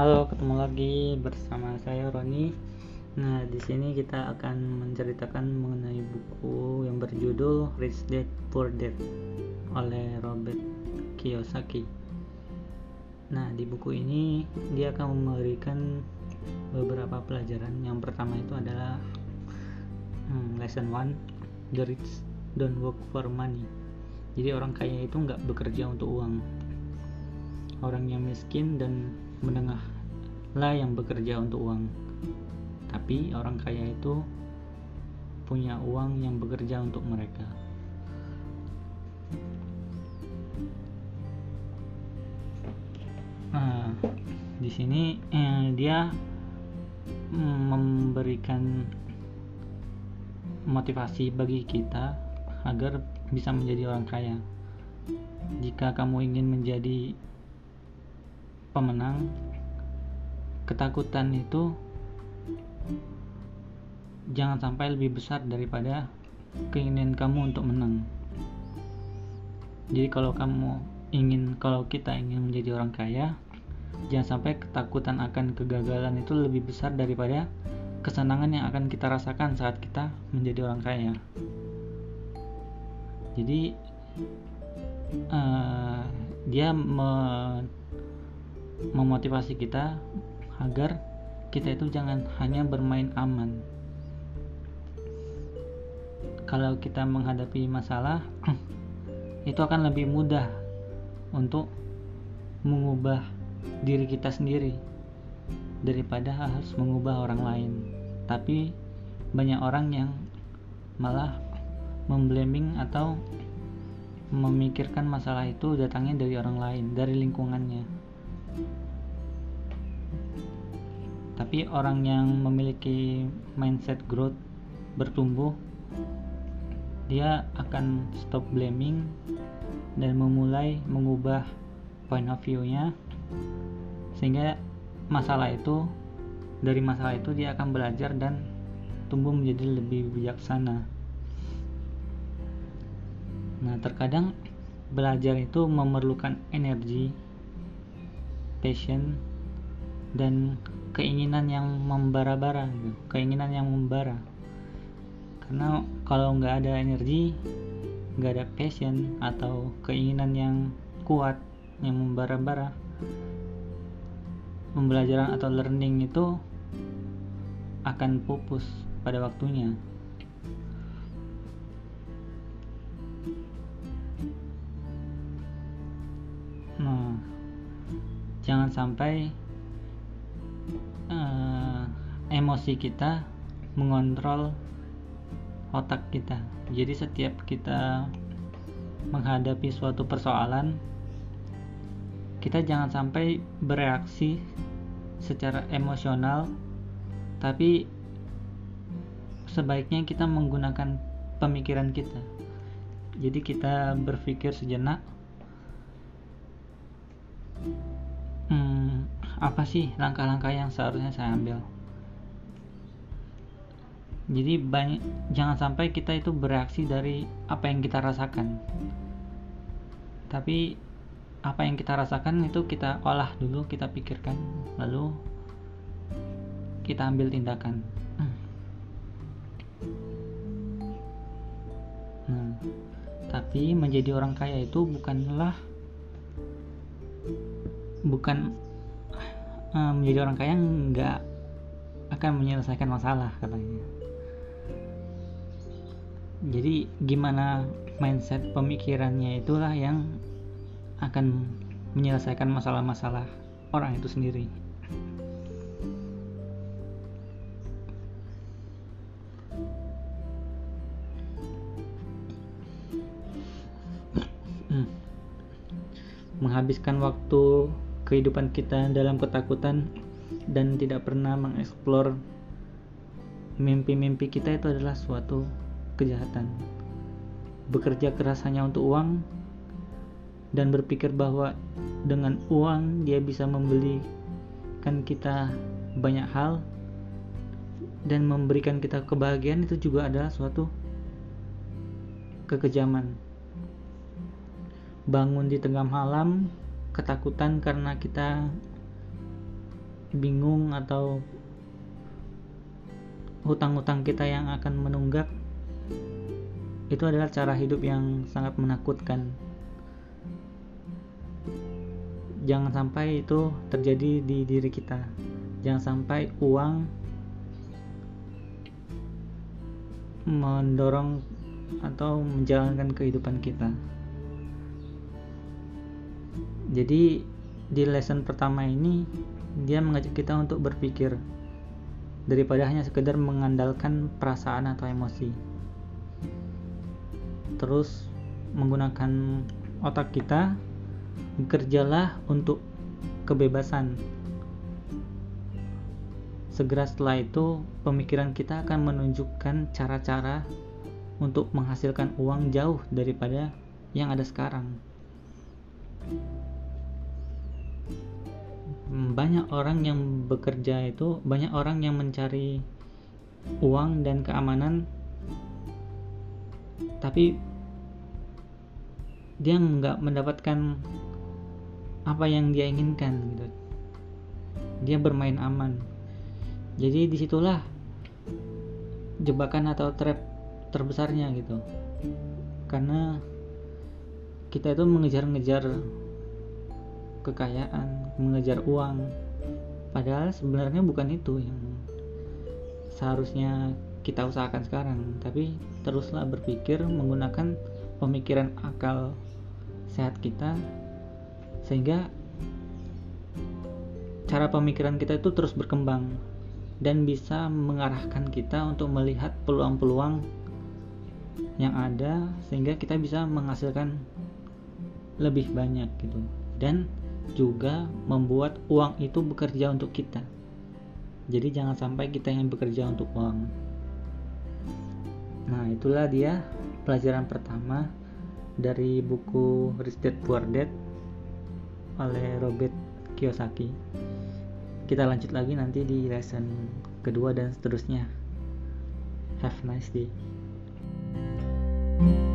Halo, ketemu lagi bersama saya Roni. Nah, di sini kita akan menceritakan mengenai buku yang berjudul Rich Dad Poor Dad oleh Robert Kiyosaki. Nah, di buku ini dia akan memberikan beberapa pelajaran. Yang pertama itu adalah hmm, lesson one, the rich don't work for money. Jadi orang kaya itu nggak bekerja untuk uang. Orang yang miskin dan menengah lah yang bekerja untuk uang. Tapi orang kaya itu punya uang yang bekerja untuk mereka. Nah di sini eh, dia memberikan motivasi bagi kita agar bisa menjadi orang kaya. Jika kamu ingin menjadi pemenang ketakutan itu jangan sampai lebih besar daripada keinginan kamu untuk menang. Jadi kalau kamu ingin kalau kita ingin menjadi orang kaya jangan sampai ketakutan akan kegagalan itu lebih besar daripada kesenangan yang akan kita rasakan saat kita menjadi orang kaya. Jadi uh, dia me memotivasi kita agar kita itu jangan hanya bermain aman. Kalau kita menghadapi masalah, itu akan lebih mudah untuk mengubah diri kita sendiri daripada harus mengubah orang lain. Tapi banyak orang yang malah memblaming atau memikirkan masalah itu datangnya dari orang lain, dari lingkungannya. Tapi orang yang memiliki mindset growth bertumbuh, dia akan stop blaming dan memulai mengubah point of view-nya sehingga masalah itu dari masalah itu dia akan belajar dan tumbuh menjadi lebih bijaksana. Nah, terkadang belajar itu memerlukan energi, passion, dan keinginan yang membara-bara gitu. keinginan yang membara karena kalau nggak ada energi nggak ada passion atau keinginan yang kuat yang membara-bara pembelajaran atau learning itu akan pupus pada waktunya nah jangan sampai uh, emosi kita mengontrol otak kita. Jadi setiap kita menghadapi suatu persoalan, kita jangan sampai bereaksi secara emosional, tapi sebaiknya kita menggunakan pemikiran kita. Jadi kita berpikir sejenak. Apa sih langkah-langkah yang seharusnya saya ambil? Jadi banyak jangan sampai kita itu bereaksi dari apa yang kita rasakan. Tapi apa yang kita rasakan itu kita olah dulu kita pikirkan lalu kita ambil tindakan. Nah tapi menjadi orang kaya itu bukanlah bukan uh, menjadi orang kaya nggak akan menyelesaikan masalah katanya jadi gimana mindset pemikirannya itulah yang akan menyelesaikan masalah-masalah orang itu sendiri hmm. menghabiskan waktu kehidupan kita dalam ketakutan dan tidak pernah mengeksplor mimpi-mimpi kita itu adalah suatu kejahatan. Bekerja keras hanya untuk uang dan berpikir bahwa dengan uang dia bisa membelikan kita banyak hal dan memberikan kita kebahagiaan itu juga adalah suatu kekejaman. Bangun di tengah malam ketakutan karena kita bingung atau hutang-hutang kita yang akan menunggak itu adalah cara hidup yang sangat menakutkan. Jangan sampai itu terjadi di diri kita. Jangan sampai uang mendorong atau menjalankan kehidupan kita jadi di lesson pertama ini dia mengajak kita untuk berpikir daripada hanya sekedar mengandalkan perasaan atau emosi. Terus menggunakan otak kita, bekerjalah untuk kebebasan. Segera setelah itu, pemikiran kita akan menunjukkan cara-cara untuk menghasilkan uang jauh daripada yang ada sekarang banyak orang yang bekerja itu banyak orang yang mencari uang dan keamanan tapi dia nggak mendapatkan apa yang dia inginkan gitu. Dia bermain aman. Jadi di situlah jebakan atau trap terbesarnya gitu. Karena kita itu mengejar-ngejar kekayaan, mengejar uang. Padahal sebenarnya bukan itu yang seharusnya kita usahakan sekarang, tapi teruslah berpikir menggunakan pemikiran akal sehat kita sehingga cara pemikiran kita itu terus berkembang dan bisa mengarahkan kita untuk melihat peluang-peluang yang ada sehingga kita bisa menghasilkan lebih banyak gitu dan juga membuat uang itu bekerja untuk kita. Jadi jangan sampai kita yang bekerja untuk uang. Nah, itulah dia pelajaran pertama dari buku Rich Dad Poor Dad oleh Robert Kiyosaki. Kita lanjut lagi nanti di lesson kedua dan seterusnya. Have a nice day. thank you